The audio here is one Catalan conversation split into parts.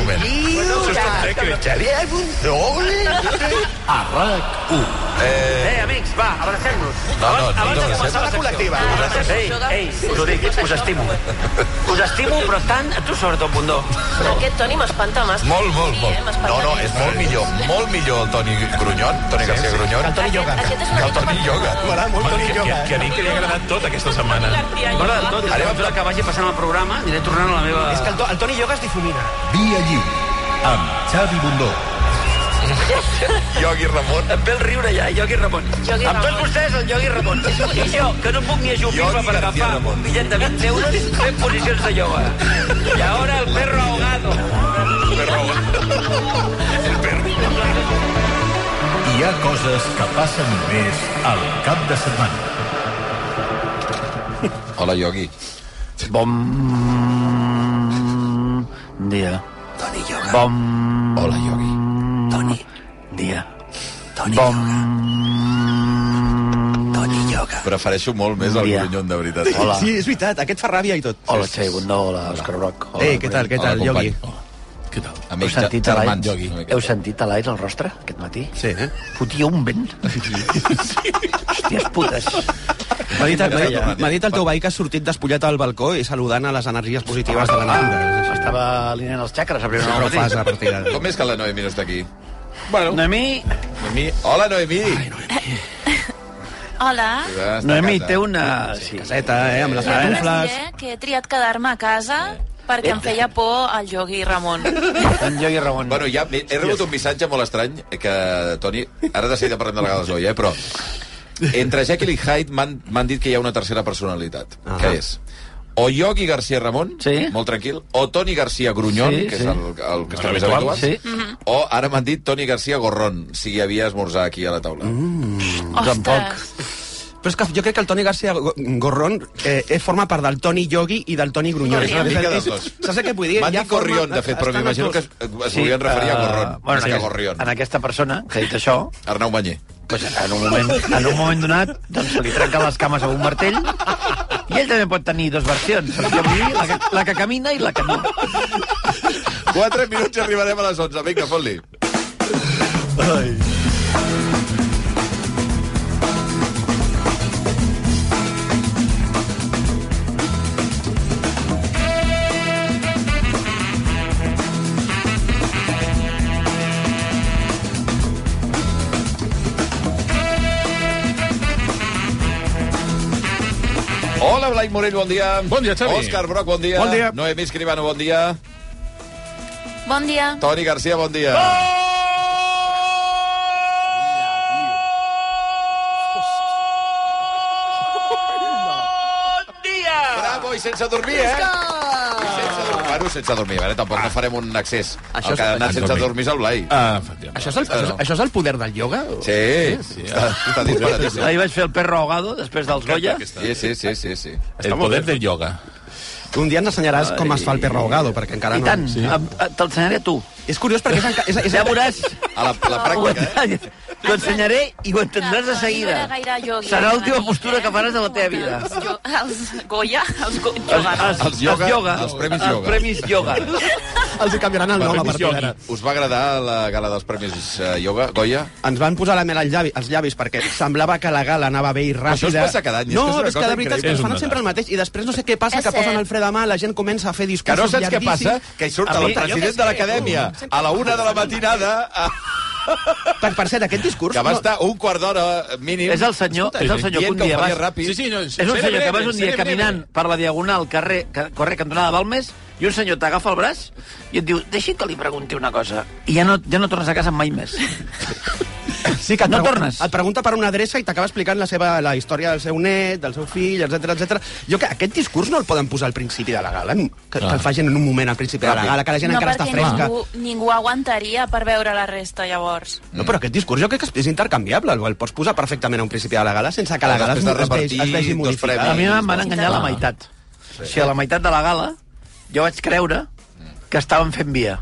moment. Xavier Bundó. A RAC1. Eh, amics, va, abracem-nos. No, no, no, abans no, de no, començar no, la col·lectiva. no. Ei, ei, us ho dic, us estimo. Us estimo, però tant tu sobretot, Bundó. Aquest Toni m'espanta més. Molt, molt, molt. eh, No, no, és molt millor. Molt millor el Toni Grunyon, Toni García Grunyon. El Toni Yoga. El Toni Yoga. M'agrada molt Toni Yoga. que a mi que li ha agradat tot aquesta setmana. M'agrada tot, i a mesura que vagi passant el programa, aniré tornant a la meva... És que el Toni Yoga es difumina. Via lliure. Amb Xavi Bundó. Yogi Ramon. Em ve el riure ja, Iogui Ramon. Iogui Amb tots Ramon. vostès, el Iogui Ramon. I jo, que no puc ni ajupir-me per agafar Ramon. un bitllet de 20 euros fent posicions de ioga. I ara el perro ahogado. Hi ha coses que passen només al cap de setmana. Hola, Yogi. Bon dia. Toni Yoga. Bon Hola, Yogi. Dia. Toni Bon Toni Yoga. Prefereixo molt més el Dia. Grunyon, de veritat. Hola. Sí, és veritat, aquest fa ràbia i tot. Hola, Xavi Bundó, hola, Òscar Broc. Hola, Ei, què tal, què tal, company. Què tal? Heu Amics sentit, a germans, miqueta. heu sentit a l'aire el rostre aquest matí? Sí, eh? Fotia un vent. Hòsties putes. M'ha dit, m'ha dit, Ja. m'ha dit el teu veí que has sortit despullat al balcó i saludant a les energies positives de la natura. Estava alineant els xacres a primera ho hora. fas a partir d'ara. Com és que la Noemi no està aquí? Noemí, Noemi... Hola, Noemi! Hola. Està a Noemí casa. té una... Sí. Caseta, eh, amb les pantufles. diré que he triat quedar-me a casa perquè em feia por el Yogi Ramon. En Iogui Ramon. Bueno, ja he rebut un missatge molt estrany que, Toni, ara de seguida parlem de la Gala eh, però entre Jekyll i Hyde m'han dit que hi ha una tercera personalitat, Ah. que és o Yogi García Ramon, Sí. molt tranquil, o Toni García Grunyón, Sí, que sí. és el, el que està més habitual, habitual, sí. o ara m'han dit Toni García Gorrón, si hi havia esmorzar aquí a la taula. Mm. Ostres. Però és que jo crec que el Toni García Go- Gorrón eh, eh, forma part del Toni Yogi i del Toni Grunyón. És una mica dels dos. Saps què vull dir? M'han Ja dit Gorrión, forma- de fet, però m'imagino que es, es volien referir a eh, Gorrón, bueno, més que en, a Gorrión. en aquesta persona que ha dit això, Arnau Manyer. Pues, en, un moment, en un moment donat doncs, se li trenquen les cames amb un martell i ell també pot tenir dues versions. Saps què vull dir? La que, la que camina i la que no. 4 minuts i arribarem a les 11. Vinga, fot-li. Hola, Blai Morell, bon dia. Bon dia, Xavi. Òscar Broc, bon dia. Bon dia. Noemí Escribano, bon dia. Bon dia. Toni Garcia, bon dia. Bon dia! Bravo, i sense dormir, eh? I Bueno, sense dormir, a veure, tampoc no farem un accés. Això el que ha és- anat sense dormir. dormir és el Blai. Ah, efectivament. Això és, el, això, això és el poder del ioga? o- Sí, sí, està, està disparadíssim. Ahir vaig fer el perro ahogado, després dels Goya. Sí, sí, sí, sí, sí. El poder del yoga. Un dia ens ensenyaràs com es fa el perro ahogado, perquè encara I no... tant, sí. te'l a tu. És curiós perquè és, és, és, Ja veuràs. A la, la pràctica, eh? T'ho ensenyaré i ho entendràs de seguida. Serà l'última postura que faràs de la teva vida. Els, Goya, els go Els, yoganos. Els yoga, yoga, els premis els yoga. premis yoga. Els hi canviaran el nom a Premis partir d'ara. Us va agradar la gala dels premis uh, Yoga, Goya? Ens van posar la mel als llavis, als llavis perquè semblava que la gala anava bé i ràpida. Això es passa cada any, és No, que és que de veritat és que fan sempre el mateix i després no sé què passa, És que posen el fre de mà, la gent comença a fer Que discursos no saps què passa? llarguíssims. Que hi surt el president de l'acadèmia a la una de la matinada a- Per, per cert, aquest discurs... que va no- estar un quart d'hora mínim És el senyor, és el senyor que un dia vas... ràpid. Sí, sí, no, És un senyor que vas un dia caminant per la diagonal carrer, ca- carrer cantonada Balmes i un senyor t'agafa el braç i et diu, deixi que li pregunti una cosa. I ja no, ja no tornes a casa mai més. Sí, que et, No tornes. et pregunta per una adreça i t'acaba explicant la seva la història del seu net, del seu fill, etc etc. Jo que aquest discurs no el poden posar al principi de la gala, que, que el facin en un moment al principi de la gala, que la gent No, encara està perquè fresca. ningú, ningú aguantaria per veure la resta, llavors. No, però aquest discurs jo crec que és- intercanviable, el, el pots posar perfectament a un principi de la gala sense que la gala es, es, vegi, es vegi modificada. A mi em van enganyar la meitat. O sigui, a la meitat de la gala jo vaig creure que estaven fent via.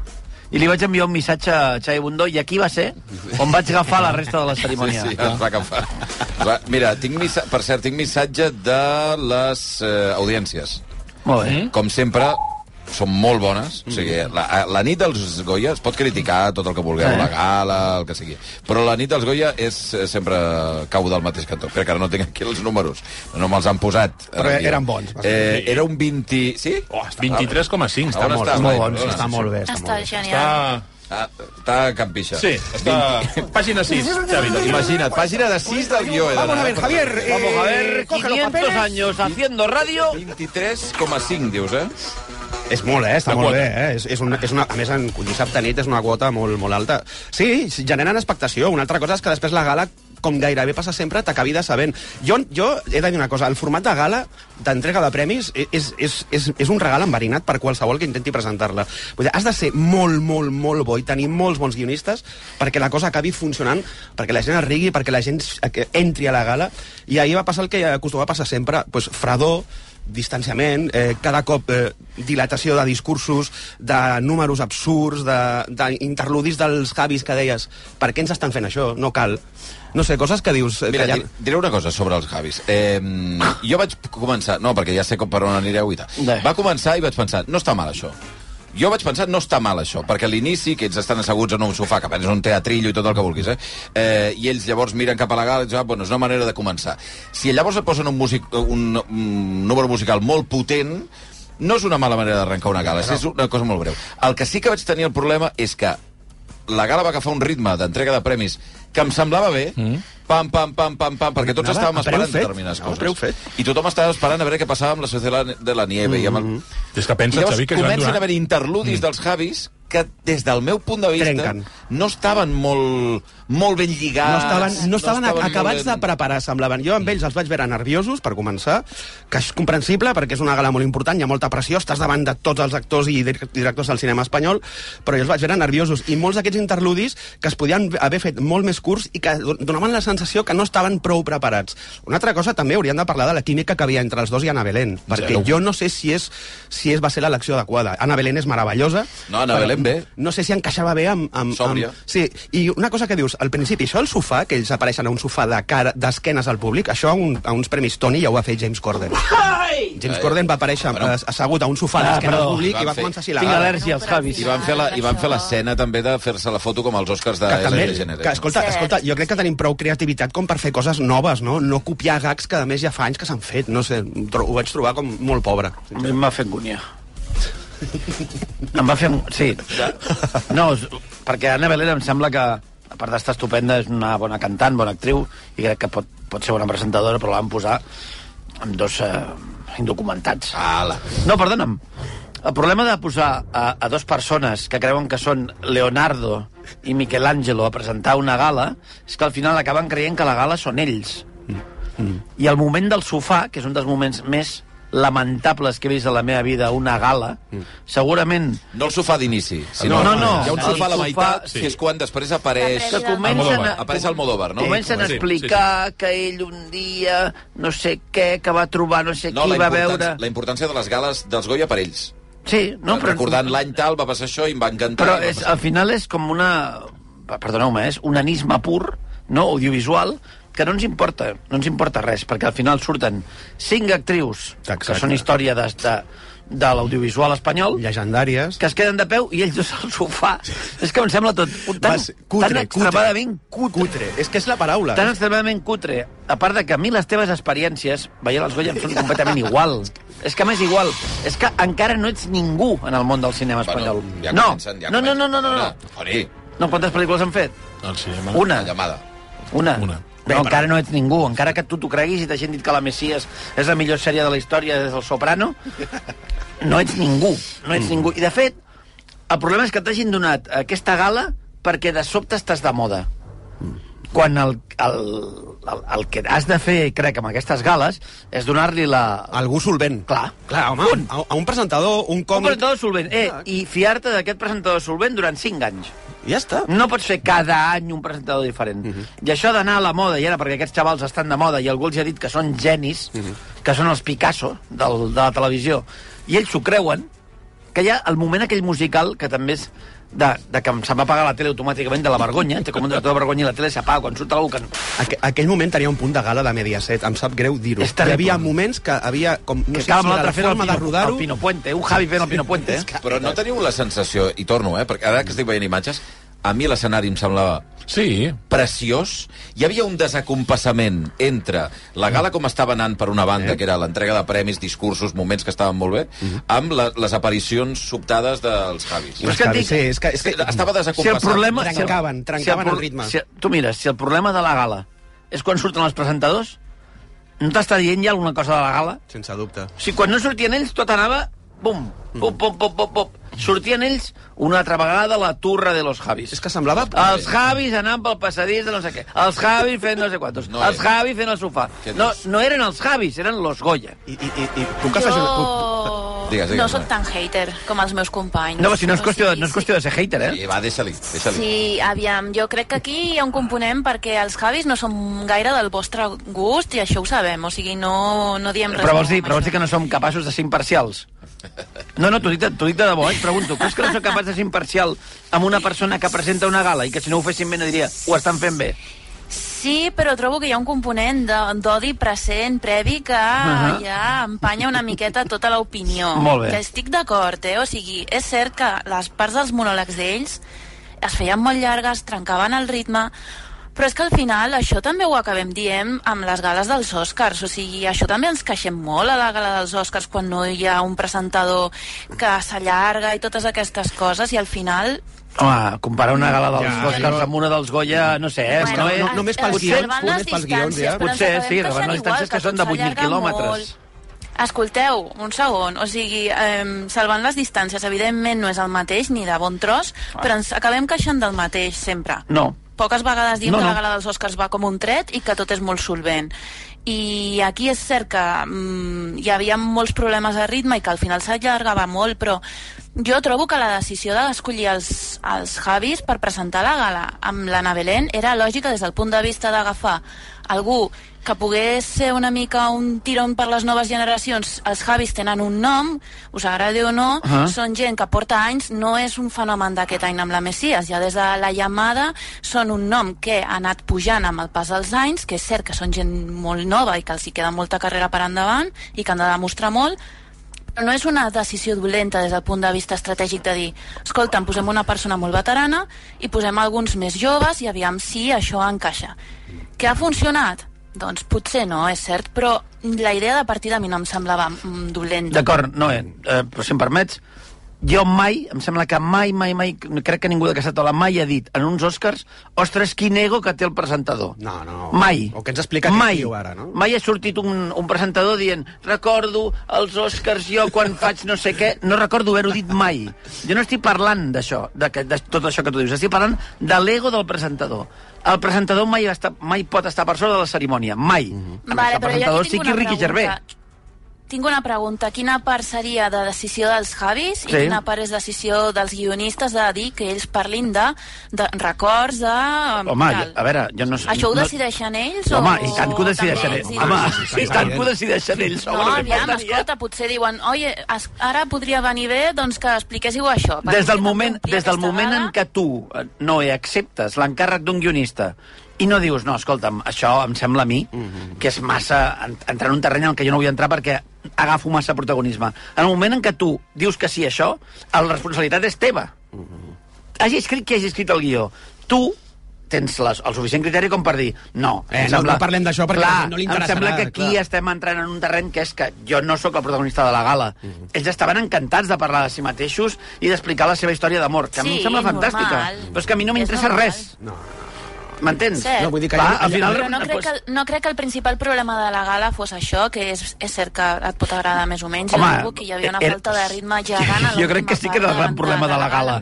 I li vaig enviar un missatge a Xavi Bundó i aquí va ser on vaig agafar la resta de la Sí, cerimònia. sí, ens va agafar. Va, mira, tinc missa... per cert, tinc missatge de les eh, audiències. Molt bé. Com sempre, són molt bones. O sigui, la, la nit dels Goya es pot criticar tot el que vulgueu, Sí. la gala, el que sigui. Però la nit dels Goya és eh, sempre cau del mateix cantó. Crec que ara no tinc aquí els números. No me'ls han posat. Però Ara, eren bons, Eh, era un 20... Sí? Oh, 23,5. Està molt, Està molt bon, Perdona, està molt bé. Està Està molt bé. genial. Està... Ah, està a Can Pixa. Sí, està... Pàgina 6, Xavi. Imagina't, pàgina de 6 del guió. he Vamos a ver, Javier. Vamos a ver, eh, coge los 500 papeles. años haciendo radio. 23,5, dius, eh? És molt, eh? Està La molt quota. bé, eh? És, és una, és una, a més, en dissabte nit és una quota molt, molt alta. Sí, generen expectació. Una altra cosa és que després la gala com gairebé passa sempre, t'acabi de sabent. Jo, jo he de dir una cosa, el format de gala, d'entrega de premis, és, és, és, és un regal enverinat per qualsevol que intenti presentar-la. Vull dir, has de ser molt, molt, molt bo i tenir molts bons guionistes perquè la cosa acabi funcionant, perquè la gent es rigui, perquè la gent entri a la gala. I ahir va passar el que acostuma a passar sempre, pues, fredor, distanciament, eh, cada cop eh, dilatació de discursos, de números absurds, d'interludis de, dels Javis que deies per què ens estan fent això? No cal. No sé, coses que dius... eh, Mira, que di- diré una cosa sobre els Javis. Eh, jo vaig començar... No, perquè ja sé com per on anireu i tal. Va començar i vaig pensar, no està mal això. Jo vaig pensar, no està mal això, perquè a l'inici, que ells estan asseguts en un sofà, que és un teatrillo i tot el que vulguis, eh? eh i ells llavors miren cap a la gala i diuen, ah, bueno, és una manera de començar. Si llavors et posen un, music, un, un número musical molt potent, no és una mala manera d'arrencar una gala, és una cosa molt breu. El que sí que vaig tenir el problema és que la gala va agafar un ritme d'entrega de premis que em semblava bé, mm. Pam, pam, pam, pam, pam, perquè tots Anava estàvem a esperant fet, determinades a preu coses. fet. I tothom estava esperant a veure què passava amb la Societat de la Nieve. Mm. I, amb el... És que I pensa, llavors Xavi, que comencen a Duran... haver interludis mm. dels Javis que, des del meu punt de vista, Trenquen. no estaven molt, molt ben lligats. no estaven, no estaven, molt acabats ben- de preparar, semblaven. Jo amb ells els vaig veure nerviosos, per començar, que és comprensible, perquè és una gala molt important, hi ha molta pressió, estàs davant de tots els actors i dir- directors del cinema espanyol, però jo els vaig veure nerviosos. I molts d'aquests interludis que es podien haver fet molt més curts i que do- donaven la sensació que no estaven prou preparats. Una altra cosa, també hauríem de parlar de la química que havia entre els dos i Ana Belén, perquè Zero. jo no sé si és, si és va ser l'elecció adequada. Ana Belén és meravellosa. No, Ana Belén bé. No sé si encaixava bé amb... amb, Sòbria. amb Sí, i una cosa que dius, al principi, això del sofà, que ells apareixen a un sofà de cara d'esquenes al públic, això a, un, a uns premis Tony ja ho va fer James Corden. James Ai. Corden va aparèixer Bueno. bueno. assegut a un sofà Ah, d'esquena al públic Van i va fer- començar així la Tinc al·lèrgia als Javis. I van fer la- i van fer l'escena també de fer-se la foto com als Oscars de Que, també, que, escolta, escolta, jo crec que tenim prou creativitat com per fer coses noves, no? No copiar gags que, a més, ja fa anys que s'han fet. No sé, ho vaig trobar com molt pobre. A mi em va fer angúnia. em va fer... Sí. No, perquè Anna Belén em sembla que, a part d'estar estupenda, és una bona cantant, bona actriu, i crec que pot, pot ser bona presentadora, però la van posar amb dos eh, indocumentats. Ala. No, perdona'm. El problema de posar a, a dos persones que creuen que són Leonardo i Michelangelo a presentar una gala és que al final acaben creient que la gala són ells. I el moment del sofà, que és un dels moments més lamentables que he vist a la meva vida, una gala, segurament No el sofà d'inici, sinó No, no, hi ha un el sofà a la sofà, meitat, sí. que és quan després apareix... que comencen a, Apareix Almodóvar, no? comencen a Sí, sí, explicar que ell un dia no sé què, que va trobar no sé No, qui, va veure... la importància de les gales dels Goya per ells. Sí, no, però... Recordant l'any tal, va passar això i em va encantar. Però és, al final és com una... Perdoneu-me, és un anisme pur, no, audiovisual, que no ens importa, no ens importa res, perquè al final surten cinc actrius, Exacte. que són història de, de, de l'audiovisual espanyol, Llegendàries. que es queden de peu i ells dos al sofà. és que em sembla tot tan, Va ser cutre, tan extremadament cutre. Cutre. És que és la paraula. Tan extremadament cutre. A part de que a mi les teves experiències, veient els Goya, em són completament igual. És que més igual. És que encara no ets ningú en el món del cinema espanyol. Bueno, ja no. comencen, ja no, no, no, comencen. no, no, no. Dona, Toni, No, quantes pel·lícules han fet? El cinema. Una. la llamada. Una. Una. No, encara no ets ningú. Encara que tu t'ho creguis i t'hagin dit que la Messias és la millor sèrie de la història des del Soprano, no ets ningú. No ets ningú. I, de fet, el problema és que t'hagin donat aquesta gala perquè de sobte estàs de moda. Quan el, el, el, el que has de fer, crec, amb aquestes gales, és donar-li la... Algú solvent. Clar. Clar, home, a, a un presentador, un Un còmic... presentador solvent. Eh, I fiar-te d'aquest presentador solvent durant 5 anys. Ja està. No pots fer cada any un presentador diferent. Uh -huh. I això d'anar a la moda, i ara perquè aquests xavals estan de moda i algú els ha dit que són genis, uh -huh. que són els Picasso del, de la televisió, i ells s'ho creuen, que hi ha el moment aquell musical que també és de, de que se'm va apagar la tele automàticament de la vergonya, té com de vergonya i la tele s'apaga quan surt algú que... Aqu aquell moment tenia un punt de gala de Mediaset, em sap greu dir-ho. Hi havia moments que havia, com, no que sé estava si amb era l'altre la fent el forma de Pino, el rodar-ho... Pino Puente, un Javi fent el Pino Puente, eh? Però no teniu la sensació, i torno, eh, perquè ara que estic veient imatges, a mi l'escenari em semblava Sí, preciós. Hi havia un desacompassament entre la gala com estava anant per una banda, que era l'entrega de premis, discursos, moments que estaven molt bé, amb la, les aparicions sobtades dels Javis. Però és que dic- Sí, és que, és que Estava Si el desacompassat. problema... Trencaven, trencaven el ritme. Si, tu mires, si el problema de la gala és quan surten els presentadors, no t'està dient ja alguna cosa de la gala? Sense dubte. O sigui, quan no sortien ells, tot anava... Bum, pum, pum, pum, pum, pum. Sortien ells una altra vegada la turra de los Javis. És que semblava... Els Javis anant pel passadís de no sé què. Els Javis fent no sé quantos. No els. Javis fent el sofà. No, no eren els Javis, eren los Goya. I, i, i, i puc afegir. Jo Digues, digues, no sóc tan hater com els meus companys. No, si no és qüestió, sigui, no és qüestió de ser hater, eh? Sí, va, deixa-li, deixa-li. Sí, aviam, jo crec que aquí hi ha un component perquè els Javis no són gaire del vostre gust i això ho sabem, o sigui, no, no diem res. Però vols dir, però vols dir que no som capaços de ser imparcials? No, no, t'ho dic, de- t'ho dic de debò, eh? et pregunto. Creus que no soc capaç de ser imparcial amb una persona que presenta una gala i que si no ho fessin bé no diria ho estan fent bé? Sí, però trobo que hi ha un component de- d'odi present, previ, que Ahà. ja empanya una miqueta tota l'opinió. Molt bé. Que estic d'acord, eh? O sigui, és cert que les parts dels monòlegs d'ells es feien molt llargues, trencaven el ritme, però és que al final això també ho acabem dient amb les gales dels Oscars, o sigui, això també ens queixem molt a la gala dels Oscars quan no hi ha un presentador que s'allarga i totes aquestes coses i al final Home, comparar una gala dels Ja, Oscars amb una dels Goya, no sé, eh? és que no, no- és... només pels potser guions, només pels guions, ja. Potser, sí, van les distàncies que són de tot 8.000 s'allarga quilòmetres. molt. Escolteu, un segon, o sigui, eh, salvant les distàncies, evidentment no és el mateix ni de bon tros, però ens acabem queixant del mateix sempre. No. Poques vegades diem No, que no. la gala dels Oscars va com un tret i que tot és molt solvent. I aquí és cert que mm, hi havia molts problemes de ritme i que al final s'allargava molt, però jo trobo que la decisió d'escollir els, els Javis per presentar la gala amb l'Anna Belén era lògica des del punt de vista d'agafar algú que pogués ser una mica un tirón per les noves generacions. Els Javis tenen un nom, us agradi o no, uh. -huh. són gent que porta anys, no és un fenomen d'aquest any amb la Messias, ja des de la llamada són un nom que ha anat pujant amb el pas dels anys, que és cert que són gent molt nova i que els hi queda molta carrera per endavant i que han de demostrar molt, no és una decisió dolenta des del punt de vista estratègic de dir escolta, posem una persona molt veterana i posem alguns més joves i aviam si això encaixa. Que ha funcionat? Doncs potser no, és cert, però la idea de partida a mi no em semblava mm, dolenta. D'acord, no, eh, eh, però si em permets, jo mai, em sembla que mai, mai, mai, crec que ningú d'aquesta taula mai ha dit en uns Oscars, ostres, quin ego que té el presentador. No, no. Mai. O que ens explica aquest mai. tio ara, no? Mai ha sortit un, un presentador dient recordo els Oscars jo quan faig no sé què. No recordo haver-ho dit mai. Jo no estic parlant d'això, de, que- de tot això que tu dius. Estic parlant de l'ego del presentador. El presentador mai, està, mai pot estar per sobre de la cerimònia. Mai. Mm -hmm. Vale, el presentador sí que Ricky pregunta. Gervais. Tinc una pregunta. Quina part seria de decisió dels Javis Sí. i quina part és decisió dels guionistes de dir que ells parlin de, de records, de... Home, tal? a veure, jo no. Això ho no- decideixen ells? Home, o i tant que ho decideixen ells. Home, hi- i tant que ho decideixen ells. No, home, només aviam, escolta, potser diuen oi, ara podria venir bé doncs, que expliquéssiu això. Des del moment, des del moment en què tu eh, no acceptes l'encàrrec d'un guionista i no dius, no, escolta'm, això em sembla a mi que és massa en- entrar en un terreny en què jo no vull entrar perquè agafo massa protagonisme. En el moment en què tu dius que sí a això, la responsabilitat és teva. Hagi escrit qui hagi escrit el guió. Tu tens les, el suficient criteri com per dir no, Eh, em no- no parlem d'això perquè clar, no li em interessarà, sembla que aquí clar. estem entrant en un terreny que és que jo no sóc el protagonista de la gala. Ells estaven encantats de parlar de si mateixos i d'explicar la seva història d'amor, que a mi Sí, em sembla fantàstica. normal. Però és que a mi no m'interessa res. No, M'entens? No, vull dir que... Clar, al final- Però no crec, que, no crec que el principal problema de la gala fos això, que és, és cert que et pot agradar més o menys. Home, Home, que hi havia una falta de ritme gegant Jo crec que sí que era el gran problema de la gala.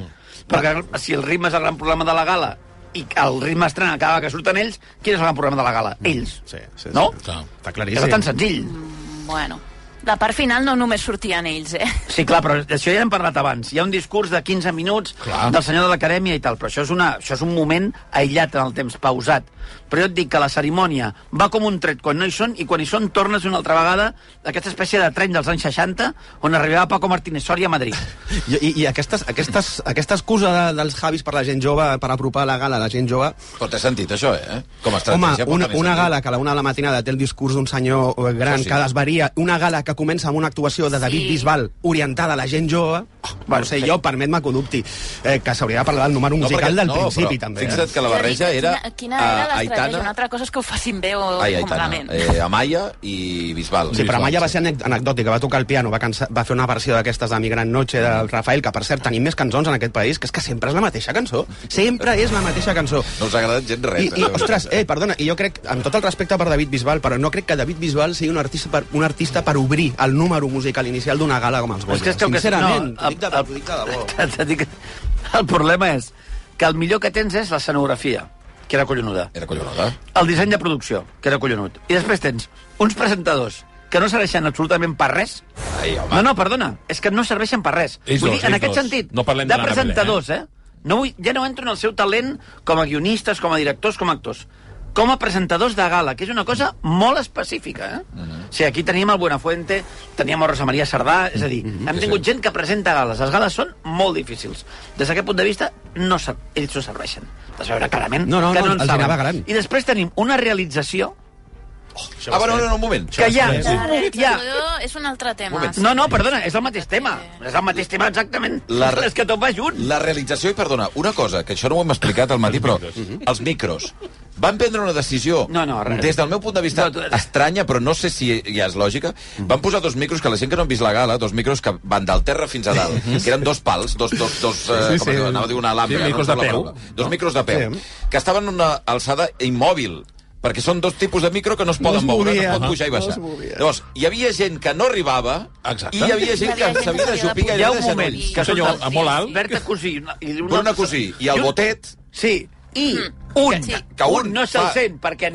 Perquè si el ritme és el gran problema de la gala i el ritme estrena acaba que surten ells, quin és el gran problema de la gala? Ells. Sí, sí, sí. No? Està És claríssim. bastant senzill. Bueno, La part final no només sortien ells, eh? Sí, clar, però d'això ja hem parlat abans. Hi ha un discurs de 15 minuts Clar. del senyor de l'acadèmia i tal, però això és, una, això és un moment aïllat en el temps, pausat. Però jo et dic que la cerimònia va com un tret quan no hi són i quan hi són tornes una altra vegada d'aquesta espècie de tren dels anys 60 on arribava Paco Martínez Soria a Madrid. I, i, i aquestes, aquestes, aquesta excusa de, dels Javis per la gent jove, per apropar la gala a la gent jove... Però té sentit, això, eh? Com a Home, estratègia una, una sentit. gala que a la una de la matinada té el discurs d'un senyor eh, gran Això sí. que desvaria, una gala que comença amb una actuació de David Sí. Bisbal orientada a la gent jove, oh, bueno, no sé, sí. jo, permet-me que ho dubti, eh, que s'hauria de parlar del número musical del principi, però també. Fixa't Eh? que la barreja era Quina, quina era? Aitana, Una altra cosa és que ho facin bé o, ai, Aitana, malament. eh, Amaya i Bisbal. Sí, però Amaya va ser anec- anecdòtica, va tocar el piano, va, cansa, va fer una versió d'aquestes de Mi Gran Noche de Rafael, que per cert tenim més cançons en aquest país, que és que sempre és la mateixa cançó. Sempre és la mateixa cançó. No us ha agradat gens res. I, i, eh? ostres, eh, perdona, i jo crec, amb tot el respecte per David Bisbal, però no crec que David Bisbal sigui un artista per, un artista per obrir el número musical inicial d'una gala com els Goya. és que que- Sincerament, no, t'ho dic de, dic de debò. El problema és que el millor que tens és l'escenografia, que era collonuda. Era collonuda. El disseny de producció, que era collonut. I després tens uns presentadors que no serveixen absolutament per res. Ai, home. No, no, perdona, és que no serveixen per res. Ells vull dos, dir, en aquest dos. sentit, No parlem de de l'Anna presentadors, eh? No vull, ja no entro en el seu talent com a guionistes, com a directors, com a actors com a presentadors de gala, que és una cosa molt específica, eh? Uh -huh. O sigui, aquí teníem el Buenafuente, teníem el Rosa Maria Sardà, és a dir, uh -huh. hem tingut gent que presenta gales. Les gales són molt difícils. Des d'aquest punt de vista, no ells no serveixen. De veure clarament No, no, que no, no en els saben. I després tenim una realització Ah, bueno, no, no, un moment. que hi ha... Hi ha és un altre tema. Moment. no, no, perdona, és el mateix tema. És el mateix tema exactament. La re- És que tot va junt. La realització, i perdona, una cosa, que això no ho hem explicat al matí, però els micros. Van prendre una decisió, No, no, res. des del meu punt de vista, No, tu- estranya, però no sé si ja és lògica. Van posar dos micros, que la gent que no han vist la gala, dos micros que van del terra fins a dalt, que eren dos pals, dos, dos, dos eh, Sí, com sí. anava a dir una alhambra. Sí, micros no de peu, paraula. Dos no? micros de peu, Sí. que estaven en una alçada immòbil, perquè són dos tipus de micro que no es No poden es moure, movia. no es pot pujar i No baixar. movia. Llavors, hi havia gent que no arribava Exacte. i hi havia gent que s'havia de jupir de Hi ha gairebé un de moment genolls. que Un senyor són molt alt. Berta Cosí. I un Bruna altre- Cosí i el Botet Sí, i un, Sí. que un un no se'l sent perquè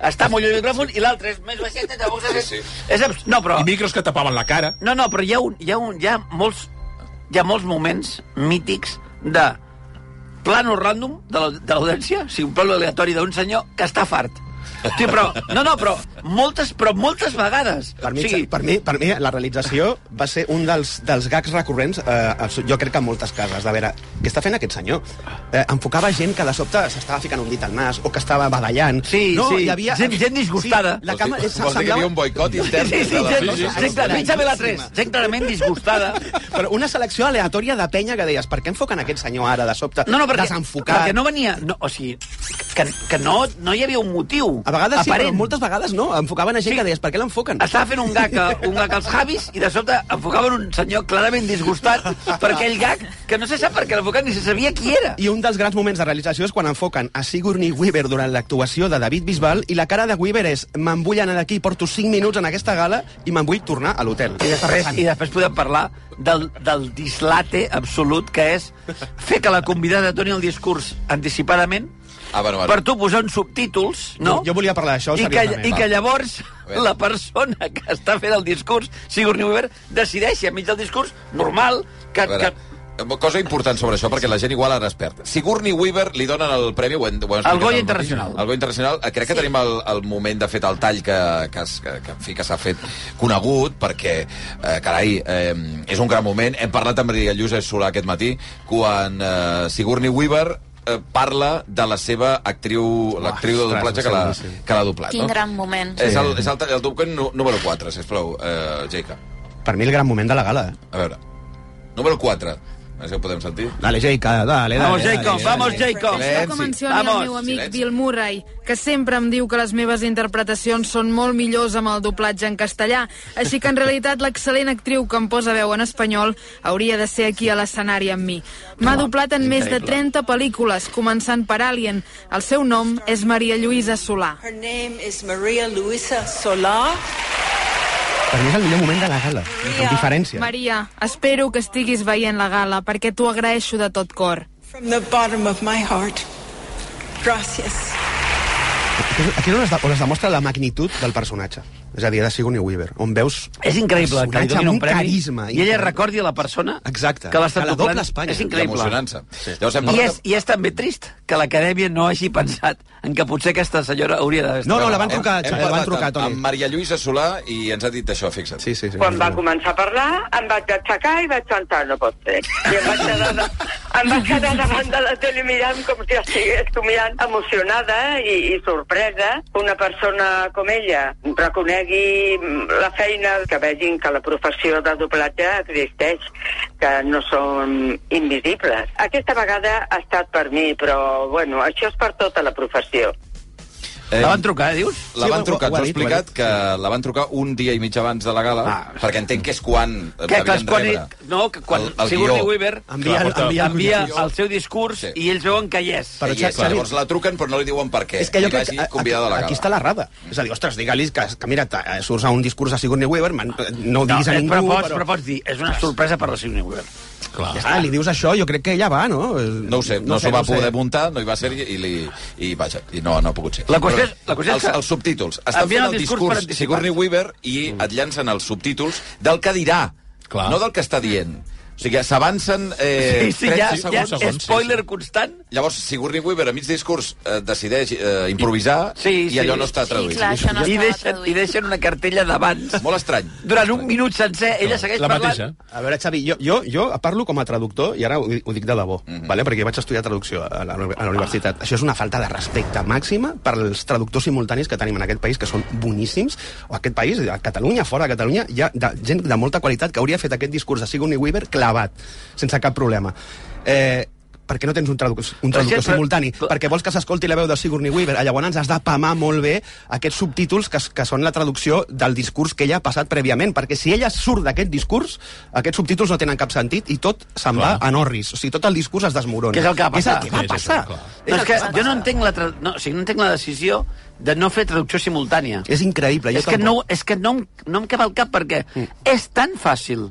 està molt lluny del micròfon i l'altre és més baixet i llavors és... Sí, sí. és abs- no, però... I micros que tapaven la cara. No, no, però hi ha, un, hi ha, un, hi ha, molts, hi ha molts moments mítics de plano random de la- de l'audiència, o sigui, un plano aleatori d'un senyor que està fart. Sí, però, no, no, però moltes, però moltes vegades. Per mi, o sigui, per, mi, per mi, la realització va ser un dels, dels gags recurrents, eh, jo crec que en moltes cases, de veure, què està fent aquest senyor? Eh, enfocava gent que de sobte s'estava ficant un dit al nas o que estava badallant. Sí, no, sí, hi havia... gent- gent disgustada. Sí, la Vols dir- cama, vols dir que hi havia un boicot intern? Sí, sí, la- gent, Sí, sí, sí. gent, gent, Isabel 3, gent clarament disgustada. Però una selecció aleatòria de penya que deies, per què enfoquen aquest senyor ara de sobte No, no, perquè, desenfocat? perquè no venia... No, o sigui, que, que no, no hi havia un motiu A vegades sí, però moltes vegades no. Enfocaven a gent Sí. que deies, per què l'enfoquen? Estava fent un gag, a- un gag als Javis i de sobte enfocaven un senyor clarament disgustat per aquell gag que no se sap per què l'enfocaven ni se sabia qui era. I un dels grans moments de realització és quan enfoquen a Sigourney Weaver durant l'actuació de David Bisbal i la cara de Weaver és me'n vull anar d'aquí, porto 5 minuts en aquesta gala i me'n vull tornar a l'hotel. I després, I després podem parlar del, del dislate absolut que és fer que la convidada doni el discurs anticipadament Ah, bueno, bueno. per tu posar uns subtítols, no? Jo, jo volia parlar d'això I que. I va. que llavors la persona que està fent el discurs, Sigourney Weaver, decideixi enmig del discurs normal que... Que cosa important sobre això, perquè la gent igual ara es perd. Sigourney Weaver li donen el premi... Ho hem, ho hem El Goya. Internacional. El Goya Internacional. Eh, Crec que Sí. tenim el, el moment de fet el tall que, que, que, que, en fi, que s'ha fet conegut, perquè, eh, carai, eh, és un gran moment. Hem parlat amb el Lluís Solà aquest matí, quan eh, Sigourney Weaver eh, parla de la seva actriu, l'actriu de doblatge que l'ha que l'ha doblat. Quin no? gran moment. És el, és el, el nu- número 4, sisplau, eh, Jaica. Per mi el gran moment de la gala. eh? A veure. Número 4. A veure si ho podem sentir. Dale, Jaica, dale, dale. Vamos, Jacob, dale. vamos, Jacob. Això que mencioni Vamos. el meu amic Silenci. Bill Murray, que sempre em diu que les meves interpretacions són molt millors amb el doblatge en castellà, així que en realitat l'excel·lent actriu que em posa veu en espanyol hauria de ser aquí a l'escenari amb mi. M'ha doblat en més de 30 pel·lícules, començant per Alien. El seu nom és Maria Lluïsa Solà. Her name is Maria Luisa Solar. Per mi és el millor moment de la gala, amb diferència. Maria, espero que estiguis veient la gala, perquè t'ho agraeixo de tot cor. From the bottom of my heart. Gracias. Aquí on es, de- on es demostra la magnitud del personatge. És a dir, de Sigourney Weaver, on veus... És increïble que li donin un premi carisma. i ella recordi a la persona Exacte. que doblant. Espanya. És increïble. Sí. Llavors I és, I és també trist que l'Acadèmia no hagi pensat en que potser aquesta senyora hauria d'haver No, estat- no, la van Hem- trucar, hem la van trucar, Toni. amb Maria Lluïsa Solà i ens ha dit això, fixa't. Sí, sí, sí. Quan va començar a parlar, em vaig aixecar i vaig pensar, no pot ser. I em vaig quedar, de, em vaig quedar davant de la tele mirant com si estigués tu mirant, emocionada i, i sorpresa. Una persona com ella reconegui la feina, que vegin que la professió de doblatge existeix, que no són invisibles. Aquesta vegada ha estat per mi, però, bueno, això és per tota la professió. Eh, La van trucar, dius? La Sí, van trucar, ho ha ens ha dit, ho ha explicat que la van trucar un dia i mig abans de la gala, Ah. perquè entenc que és quan Que, que és quan, rebre no, que quan el, el Sigourney. Weaver Envia, Clar, envia, envia envia, el seu discurs Sí. i ells veuen que hi és. Però, Però, Xavi- llavors la truquen però no li diuen per què. És que jo crec que a gala. aquí està l'errada. És a dir, ostres, digue-li que, que mira, ta- surts a un discurs a Sigourney Weaver, man, no ho No, diguis a eh, ningú, però, pots, però... però pots dir, és una sorpresa per la Sigourney Weaver. Clar. Ja està, li dius això, jo crec que ella va, no? No ho sé, no, no s'ho va sé. poder muntar, no hi va ser i, i, li, i vaja, i no, no ha pogut ser. La qüestió Però és- la qüestió és els, que els subtítols. Estan fent el el discurs discurs. Sigourney Weaver i et llancen els subtítols del que dirà, Clar. no del que està dient. O sigui, s'avancen eh, sí, sí, 30 ja, segons. ja, segons, sí, spoiler sí. constant. Llavors, Sigourney Weaver, a mig discurs, eh, decideix eh, improvisar Sí, i allò sí. no està Sí, traduït. clar, això no I deixen, traduït. I deixen una cartella d'abans. Molt estrany. Durant un minut sencer, ella segueix La parlant. mateixa. A veure, Xavi, jo, jo, jo parlo com a traductor, i ara ho, ho dic de debò, Mhm. vale? perquè vaig estudiar traducció a la, a la universitat. Això és una falta de respecte màxima per als traductors simultanis que tenim en aquest país, que són boníssims, o aquest país, a Catalunya, fora de Catalunya, hi ha de, gent de molta qualitat que hauria fet aquest discurs de Sigourney Weaver clavat, sense cap problema. Eh, per què no tens un traductor, un traductor però- simultani? però- Perquè vols que s'escolti la veu de Sigourney Weaver, llavors has de pamar molt bé aquests subtítols que, que són la traducció del discurs que ella ha passat prèviament, perquè si ella surt d'aquest discurs, aquests subtítols no tenen cap sentit i tot se'n va a Norris. O sigui, tot el discurs es desmorona. Que és el que va passar. És el que va sí, passar. és que jo no entenc la, tra... no, o sigui, no entenc la decisió de no fer traducció simultània. És increïble. jo és, que tampoc. no, és que no, no em cap al cap perquè mm. és tan fàcil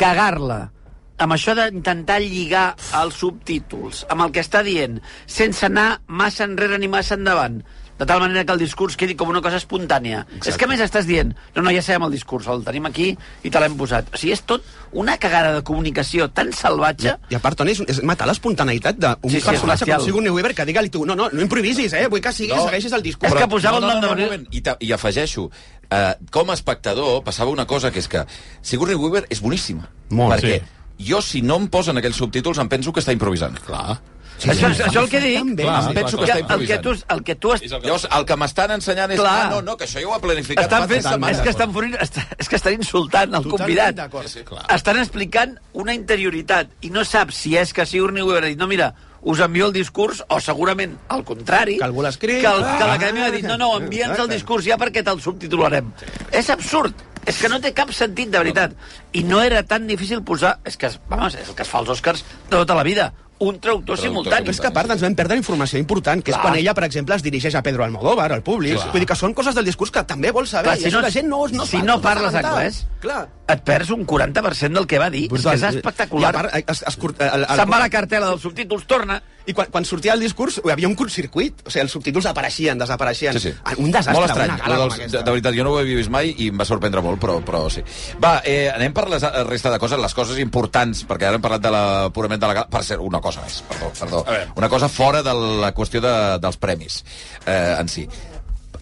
cagar-la amb això d'intentar lligar els subtítols amb el que està dient sense anar massa enrere ni massa endavant de tal manera que el discurs quedi com una cosa espontània. Exacte. És que a més estàs dient no, no, ja sabem el discurs, el tenim aquí i te l'hem posat. O sigui, és tot una cagada de comunicació tan salvatge I a part, Toni, és, és matar l'espontaneïtat d'un Sí, sí, sí, personatge és bestial. com Sigourney Weaver que digue-li tu, no, no, no improvisis, eh? Vull que siguis, no, segueixis el discurs. És que posava no, el no, nom de no, no, un moment. I, I afegeixo, eh, com a espectador passava una cosa que és que Sigourney Weaver és boníssima. Molt. perquè Sí. Jo, si no em posen aquells subtítols, em penso que està improvisant. Clar. Sí, això, sí, això el que dic També. Clar, em penso que que està el que tu, el que tu has, que- Llavors, el que m'estan ensenyant és... Clar. Ah, no, no, que això ja ho ha planificat estan fent, és que estan, forint, està, és que estan insultant el convidat. Sí, sí. Clar. Estan explicant una interioritat i no saps si és que Sigourney Weaver ha dit no, mira, us envio el discurs o segurament al contrari Que algú l'ha escrit. que, el, Ah. que l'acadèmia ha dit no, no, envia'ns el discurs ja perquè te'l subtitularem és absurd és que no té cap sentit, de veritat. I no era tan difícil posar... És que, vamos, és el que es fa als Oscars de tota la vida. Un traductor, simultani. Però és que a part ens vam perdre informació important, que és Clar. quan ella, per exemple, es dirigeix a Pedro Almodóvar, al públic. Clar. Vull dir que són coses del discurs que també vol saber. Clar, si no- la gent no, no si fa, no fa parles anglès, Clar. Et perds un 40% del que va dir. és que és espectacular. I a part, es, es, curt- el, el, Se'n va la cartela dels subtítols, torna. I quan, quan sortia el discurs hi havia un curtcircuit. O sigui, els subtítols apareixien, desapareixien. Sí, sí. Un desastre, molt estrany. una gala dels- de, de veritat, jo no ho he vist mai i em va sorprendre molt, però, però sí. Va, eh, anem per la resta de coses, les coses importants, perquè ara hem parlat de la, purament de la gala. Per cert, una cosa més, perdó, perdó. Una cosa fora de la qüestió de, dels premis eh, en si.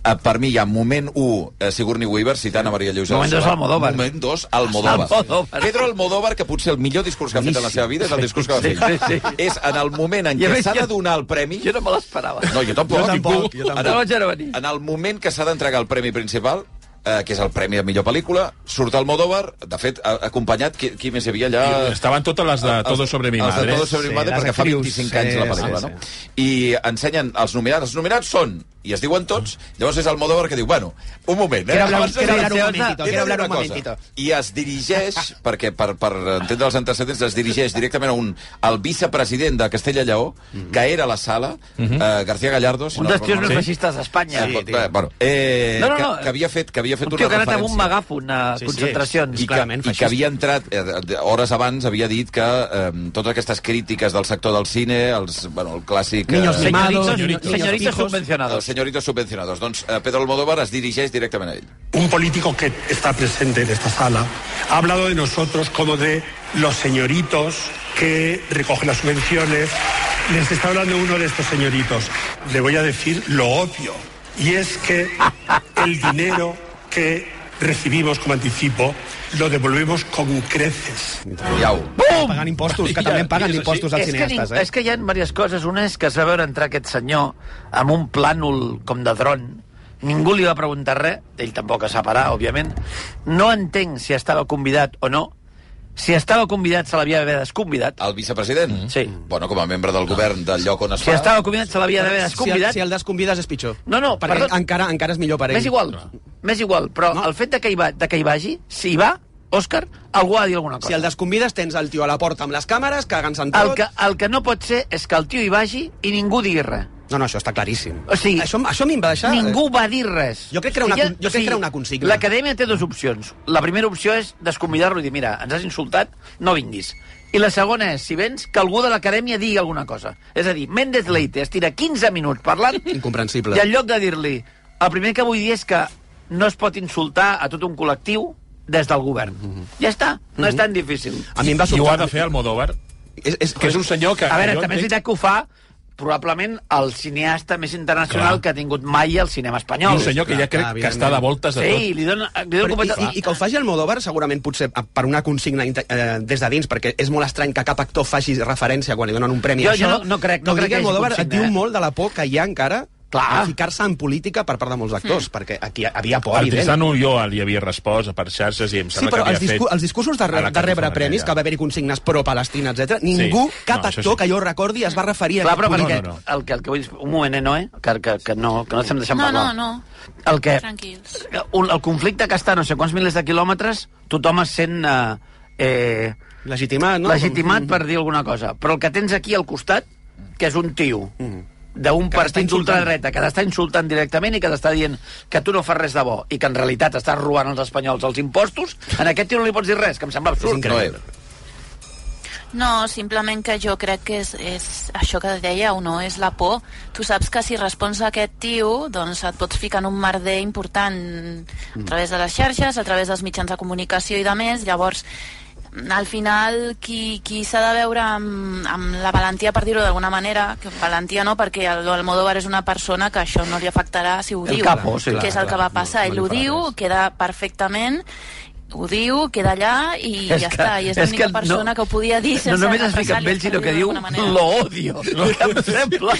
Eh, per mi hi ha moment 1 eh, Sigourney Weaver citant a Maria Lluïsa Moment dos, Solà. Almodóvar. Moment 2 Almodóvar. Almodóvar. Pedro Almodóvar que potser el millor discurs que ha fet en la seva vida és el discurs que va fer Sí, sí, sí. és en el moment en què s'ha de donar el premi Jo no me l'esperava. no, jo tampoc. Jo tampoc, jo En tampoc. el- veure venir. En el moment que s'ha d'entregar el premi principal, eh, que és el premi a millor pel·lícula, surt el Modóvar, de fet, a- acompanyat, qui, qui més hi havia allà? I estaven totes les de Todo sobre mi Els de madre. Todo sobre mi Sí, madre, les perquè fa actrius, 25 anys sí, la pel·lícula, sí, no? I ensenyen els nominats. Els nominats són, i es diuen tots, llavors és el Modóvar que diu, bueno, un moment, eh? Quiero hablar, Abans quiero hablar un momentito, quiero hablar un cosa. momentito. I es dirigeix, perquè per, per entendre els antecedents, es dirigeix directament a un, al vicepresident de Castella Lleó, que era a la sala, eh, García Gallardo. Si Un no dels tios recordo més malament. feixistes d'Espanya. Sí, eh, bueno, eh, No, no, no. Que, que havia fet, que havia fet Un una tio que ha anat amb referència. un megàfon a Sí, sí, concentracions. I que, clarament I que feixista. havia entrat, eh, hores abans, havia dit que eh, totes aquestes crítiques del sector del cine, els, bueno, el clàssic... Niños eh, mimados, Señoritos, niños señoritos fijos. subvencionados. Els señoritos subvencionados. Doncs eh, Pedro Almodóvar es dirigeix directament a ell. Un político que está presente en esta sala ha hablado de nosotros como de los señoritos que recogen las subvenciones. Les está hablando uno de estos señoritos. Le voy a decir lo obvio. Y es que el dinero que recibimos como anticipo lo devolvemos con creces. Iau. Pagant impostos, que també en paguen impostos als és que, cineastes, ning- eh? és que hi ha diverses coses. Una és que es va veure entrar aquest senyor amb un plànol com de dron. Ningú li va preguntar res, ell tampoc es separar, òbviament. No entenc si estava convidat o no. Si estava convidat, se l'havia d'haver desconvidat. El vicepresident? Sí. Bueno, com a membre del govern del lloc on es Si fa... estava convidat, se l'havia d'haver Si el, desconvidat. si el desconvides és pitjor. No, no, perquè perdó. encara, encara és millor per ell. M'és igual, m'és igual, però No. el fet de que, hi va, de que hi vagi, si hi va, Òscar, algú ha de dir alguna cosa. Si el desconvides, tens el tio a la porta amb les càmeres, cagant-se en tot... el, que, el que no pot ser és que el tio hi vagi i ningú digui res. No, no, això està claríssim. O sigui, això, això a mi em va deixar... Ningú va dir res. Jo crec que era una jo crec que era una consigna. L'acadèmia té dues opcions. La primera opció és desconvidar-lo i dir, mira, ens has insultat, no vinguis. I la segona és, si vens, que algú de l'acadèmia digui alguna cosa. És a dir, Méndez Leite es tira 15 minuts parlant Incomprensible. i en lloc de dir-li, el primer que vull dir és que no es pot insultar a tot un col·lectiu des del govern. Ja està, no és tan difícil. A mi em va I ho ha de fer Almodóvar, És, és, que és un senyor que... A veure, també és entenc- veritat que ho fa probablement el cineasta més internacional Clar. que ha tingut mai el cinema espanyol. un senyor que ja crec clar, que està de voltes de tot. Sí, li dona, li dona Però, i, i, I que ho faci el Modóvar segurament potser a- per una consigna eh, des de dins, perquè és molt estrany que cap actor faci referència quan li donen un premi. Jo- a jo això. no- no crec- no que crec que hi hagi Almodóvar et diu eh? molt de la por que hi ha encara Clar. a ficar-se en política per part de molts actors, perquè aquí havia por El evident. Tristano jo li havia respost per xarxes i em Sí, sembla però que els, havia discu fet... els discursos de, a re de rebre premis, ja. que va haver-hi consignes pro-Palestina, etc. ningú, Sí. cap No, actor sí. que jo recordi es va referir a Clar, però aquest perquè no, no. El, que, el que vull... Un moment, eh, Noé? Que, que, que, no, que no estem deixant No, parlar. no, no. El que... Tranquils. Un, el conflicte que està a no sé quants milers de quilòmetres, tothom es sent... Eh, eh, Legitimat, no? legitimat per dir alguna cosa. Però el que tens aquí al costat, que és un tio d'un Que t'està partit d'ultradreta que t'està insultant directament i que t'està dient que tu no fas res de bo i que en realitat estàs robant als espanyols els impostos, en aquest tio no li pots dir res, que em sembla absurd. No, simplement que jo crec que és, és això que dèieu, no? És la por. Tu saps que si respons a aquest tio, doncs et pots ficar en un merder important a través de les xarxes, a través dels mitjans de comunicació i de més, llavors al final qui, qui s'ha de veure amb, amb la valentia per dir-ho d'alguna manera que valentia no perquè el Almodóvar és una persona que això no li afectarà si ho El diu. capo, sí, que és clar, el que clar, va passar, no- no ell ho diu res. queda perfectament ho diu, queda allà i És ja que- està, i és és l'única persona no- que ho podia dir sense no només es fica amb represàlies, ell, sinó que diu lo odio. Que em sembla,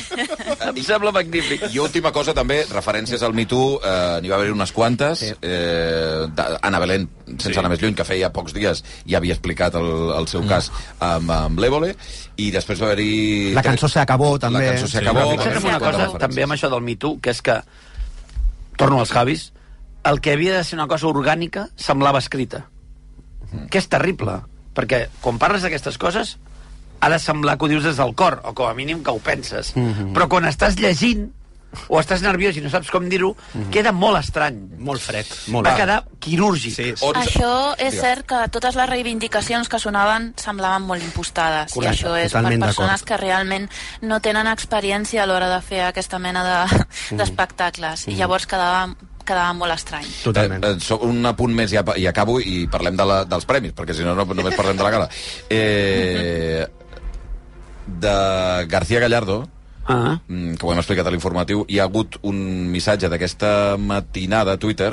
em sembla magnífic. I última cosa també, referències al Me Too, eh, n'hi va haver unes quantes. Sí. Eh, Anna Belén, sense Sí. anar més lluny, que feia pocs dies ja havia explicat el, el seu cas amb, amb l'Évole, i després va haver-hi... La cançó se acabó, també. La cançó se Sí, una cosa, també amb això del Me Too, que és que, torno als Javis, el que havia de ser una cosa orgànica semblava escrita. Que és terrible, perquè quan parles d'aquestes coses ha de semblar que ho dius des del cor, o com a mínim que ho penses. Però quan estàs llegint, o estàs nerviós i no saps com dir-ho, queda molt estrany. Molt fred. Molt Va quedar quirúrgic. Sí, sí. Això és cert que totes les reivindicacions que sonaven semblaven molt impostades Correcte, i això és per persones que realment no tenen experiència a l'hora de fer aquesta mena de- d'espectacles i llavors quedava, quedava molt estrany. Totalment. Eh, eh, un apunt més i, i acabo i parlem de la, dels premis, perquè si no, no només parlem de la gala. Eh, de García Gallardo, Ah. mm, que ho hem explicat a l'informatiu, hi ha hagut un missatge d'aquesta matinada a Twitter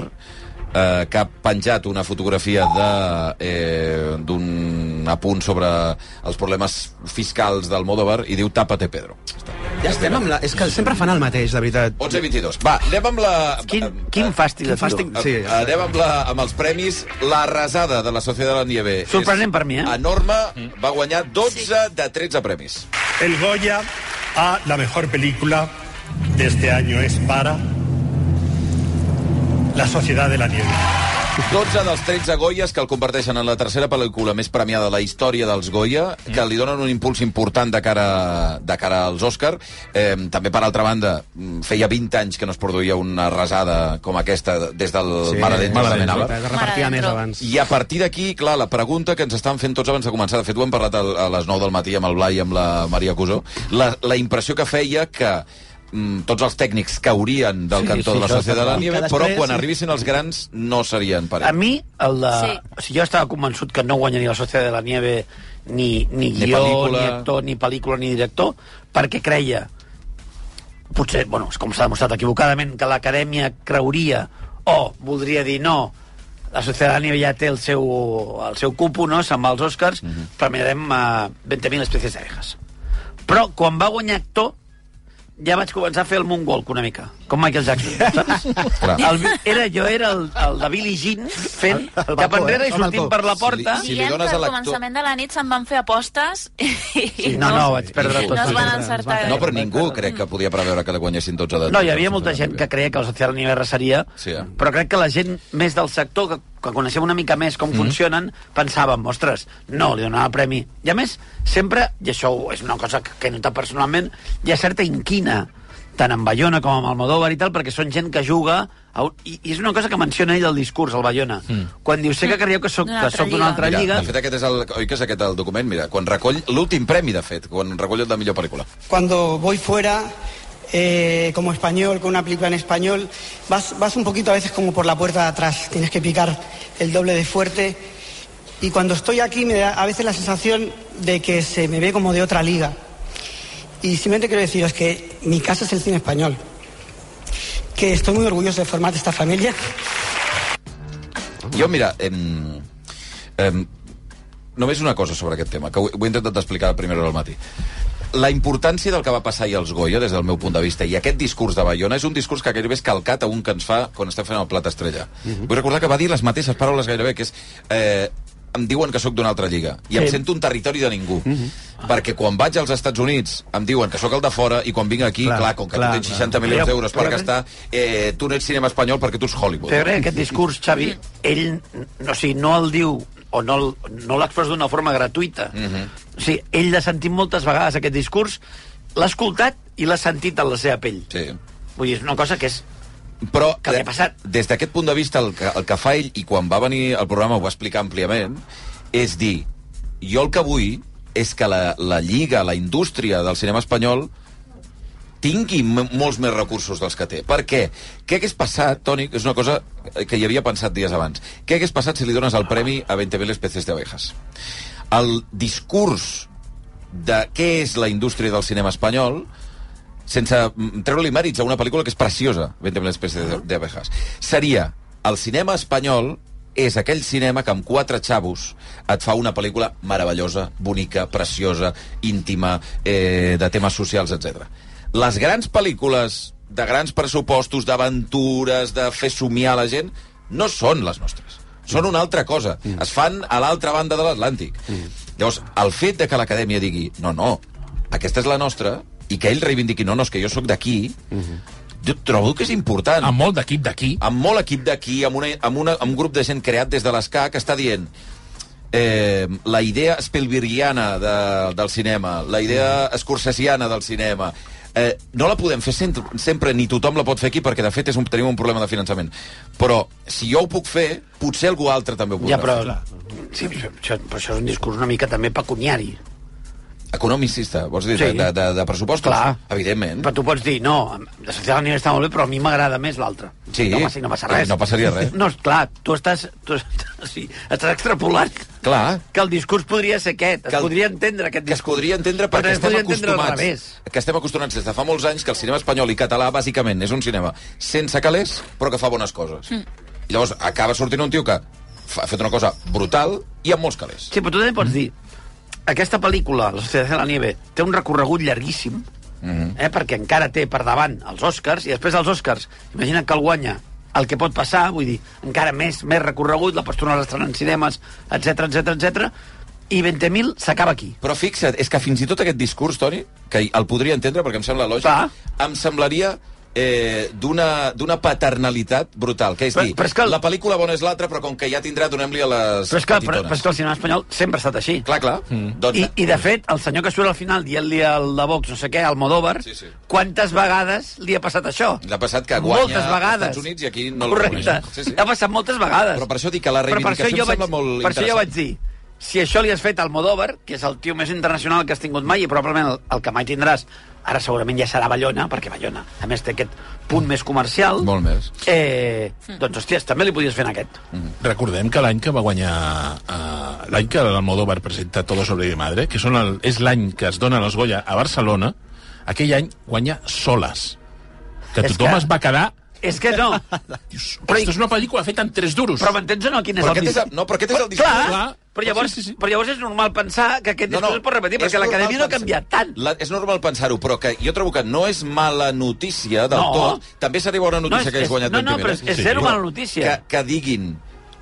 eh, que ha penjat una fotografia de, eh, d'un apunt sobre els problemes fiscals del Modovar i diu Tápate Pedro. Ja estem amb la... És que sempre fan el mateix, de veritat. 11 i 22. Va, anem amb la... Quin, quin fàstic de Quin fàstic... Sí, Eh, Anem amb, la, amb els premis. La rasada de la Societat de la Nieve. Sorprenent per mi, eh? Enorme. Va guanyar 12 de 13 premis. El Goya a la mejor película de este año es para La Sociedad de la Nieve. 12 dels 13 Goyas que el converteixen en la tercera pel·lícula més premiada de la història dels Goya, que li donen un impuls important de cara, de cara als Òscar. Eh, també, per altra banda, mm, feia 20 anys que no es produïa una rasada com aquesta des del Sí, Mar Adentro Mar de Adentro. Amenábar. Es repartia Mare més abans. I a partir d'aquí, clar, la pregunta que ens estan fent tots abans de començar, de fet ho hem parlat a, a les 9 del matí amb el Blai i amb la Maria Cusó, la, la impressió que feia que mm, tots els tècnics caurien del Sí, cantó sí, de la Societat de la està clar. Nieve, Que però després, quan sí. arribessin els grans no serien per A mi, el de... Sí. O sigui, jo estava convençut que no guanyaria la Societat de la Nieve ni, ni Ni guió, pel·lícula. ni actor, ni pel·lícula, ni director, perquè creia, potser, bueno, és com s'ha demostrat equivocadament, que l'acadèmia creuria o voldria dir no, la Societat de la Nieve ja té el seu, el seu cupo, no?, se'n va als Oscars, mm -hmm. premiarem uh, 20.000 espècies d'abejas. Però quan va guanyar actor, ja vaig començar a fer el moonwalk una mica, com Michael Jackson, saps? El, era, jo era el, el de Billie Jean fent El- el cap balcó, enrere eh? i El sortint per la porta. Si li Dient dones a al l'actor- començament de la nit se'n van fer apostes i Sí, no, no, vaig perdre tot. no es van encertar. No, però ningú crec que podia preveure que la guanyessin 12 de... No, hi havia molta gent que creia que la Societat Nieve arrasaria, Sí, eh? però crec que la gent més del sector, que, que coneixem una mica més Mm. com funcionen, pensàvem, ostres, no, li donava el premi. I a més, sempre, i això és una cosa que, que he notat personalment, hi ha certa inquina, tant amb Bayona com amb Almodóvar i tal, perquè són gent que juga... A un, i, I és una cosa que menciona ell al discurs, el Bayona. Mm. Quan diu, sé que creieu que soc, D'una que altra altra Mira, lliga... de fet, aquest és el, oi que és aquest el document? Mira, quan recull l'últim premi, de fet, quan recull el de millor pel·lícula. Cuando voy fuera, eh, como español, con una película en español, vas, vas un poquito a veces como por la puerta de atrás, tienes que picar el doble de fuerte. Y cuando estoy aquí me da a veces la sensación de que se me ve como de otra liga. Y simplemente quiero deciros que mi casa es el cine español. Que estoy muy orgulloso de formar esta familia. Jo, mira, em, em, només una cosa sobre aquest tema, que ho, ho he intentat explicar a primera hora del matí. La importància del que va passar ahir als Goya, des del meu punt de vista, i aquest discurs de Bayona és un discurs que gairebé és calcat a un que ens fa quan estem fent el plat estrella. Vull recordar que va dir les mateixes paraules gairebé, que és... Eh, em diuen que sóc d'una altra lliga i em Sí. sento un territori de ningú perquè quan vaig als Estats Units em diuen que sóc el de fora i quan vinc aquí, clar, Clar, clar com que clar, tu tens clar. 60 milions Però- d'euros per gastar eh, tu no ets cinema espanyol perquè tu ets Hollywood Però aquest discurs, Xavi, ell no, o sigui, no el diu o no, no l'exposa d'una forma gratuïta. Mhm. O sigui, ell l'ha sentit moltes vegades, aquest discurs, l'ha escoltat i l'ha sentit en la seva pell. sí. Vull dir, és una cosa que és... Però Que ha passat. des d'aquest punt de vista, el que, el que fa ell, i quan va venir al programa ho va explicar àmpliament, és dir, jo el que vull és que la, la lliga, la indústria del cinema espanyol tingui molts més recursos dels que té. Per què? Què hagués passat, Toni, és una cosa que hi havia pensat dies abans, què hagués passat si li dones el premi a 20.000 especies d'abejas? El discurs de què és la indústria del cinema espanyol sense mm, treure-li mèrits a una pel·lícula que és preciosa, 20.000 especies de- d'abejas. Seria, el cinema espanyol és aquell cinema que amb quatre xavos et fa una pel·lícula meravellosa, bonica, preciosa, íntima, eh, de temes socials, etc. Les grans pel·lícules de grans pressupostos, d'aventures, de fer somiar la gent, no són les nostres. Són una altra cosa. Mm. Es fan a l'altra banda de l'Atlàntic. Mm. Llavors, el fet de que l'acadèmia digui no, no, aquesta és la nostra, i que ell reivindiqui, no, no, és que jo sóc d'aquí, jo trobo que és important. Amb molt d'equip d'aquí. Amb molt equip d'aquí, amb, una, amb, una, amb un grup de gent creat des de l'ESCA que està dient eh, la idea Spielbergiana de, del cinema, la idea escorsesiana del cinema, eh, no la podem fer sempre, sempre, ni tothom la pot fer aquí, perquè de fet és un, tenim un problema de finançament. Però si jo ho puc fer, potser algú altre també ho podrà Ja, però, fer. sí, això, això, però això és un discurs una mica també pecuniari. Economicista, vols dir, Sí. de, de, de pressupostos? Clar. Evidentment. Però tu pots dir, no, la societat nivell està molt bé, però a mi m'agrada més l'altre. Sí. No passa, no passa res. No passaria res. No, clar, tu estàs, tu, sí, estàs extrapolant Clar. que el discurs podria ser aquest. Que Es el- podria entendre aquest que es discurs. podria entendre Però perquè es estem acostumats que estem acostumats des de fa molts anys que el cinema espanyol i català bàsicament és un cinema sense calés però que fa bones coses mm. i llavors acaba sortint un tio que fa, ha fet una cosa brutal i amb molts calés Sí, però tu també pots dir, aquesta pel·lícula, La Societat de la Nieve, té un recorregut llarguíssim, mm -hmm. eh, perquè encara té per davant els Oscars, i després els Oscars, imagina que el guanya el que pot passar, vull dir, encara més més recorregut, la pots tornar a estrenar en cinemes, etc etc etc. i 20.000 s'acaba aquí. però fixa't, és que fins i tot aquest discurs, Toni que el podria entendre perquè em sembla lògic Clar. em semblaria eh, d'una paternalitat brutal, que és Però- dir, però és que el- la pel·lícula bona és l'altra, però com que ja tindrà, donem-li a les Però és, que, però, petitones. però és que el cinema espanyol sempre ha estat així. Clar, clar. Mm. Doncs, I, I, de fet, el senyor que surt al final dient-li al de Vox, no sé què, al Modóvar, Sí, sí. quantes vegades li ha passat això? L'ha passat que guanya moltes vegades. als Estats Units i aquí no el Correcte. reconeixen. Sí, sí. Ha passat moltes vegades. Però per això dic que la Però per reivindicació em sembla vaig, molt Per això jo interessant. vaig dir, si això li has fet al Modóvar, que és el tio més internacional que has tingut mai i probablement el, el que mai tindràs, ara segurament ja serà Ballona, perquè Ballona, a més, té aquest punt més comercial. Molt més. Eh, doncs, hòsties, també li podies fer en aquest. Recordem que l'any que va guanyar... Uh, l'any que l'Almodóvar presenta Todo sobre mi madre, que són el, és l'any que es dona els Goya a Barcelona, aquell any guanya Soles. Que És tothom que- es va quedar... És que no. Però és una pel·lícula feta en tres duros. Però m'entens o no? Quin és Però el aquest és el- no, però aquest és el discurs. Clar, Clar. Però, llavors, Sí, sí, sí. però llavors és normal pensar que aquest No, discurs no, es pot repetir, perquè l'acadèmia no ha canviat tant. La, és normal pensar-ho, però que jo trobo que no és mala notícia del No. tot. També seria bona notícia No, és- que hagués és- guanyat no, 20 no, però és- és zero Però mala notícia. Que, que diguin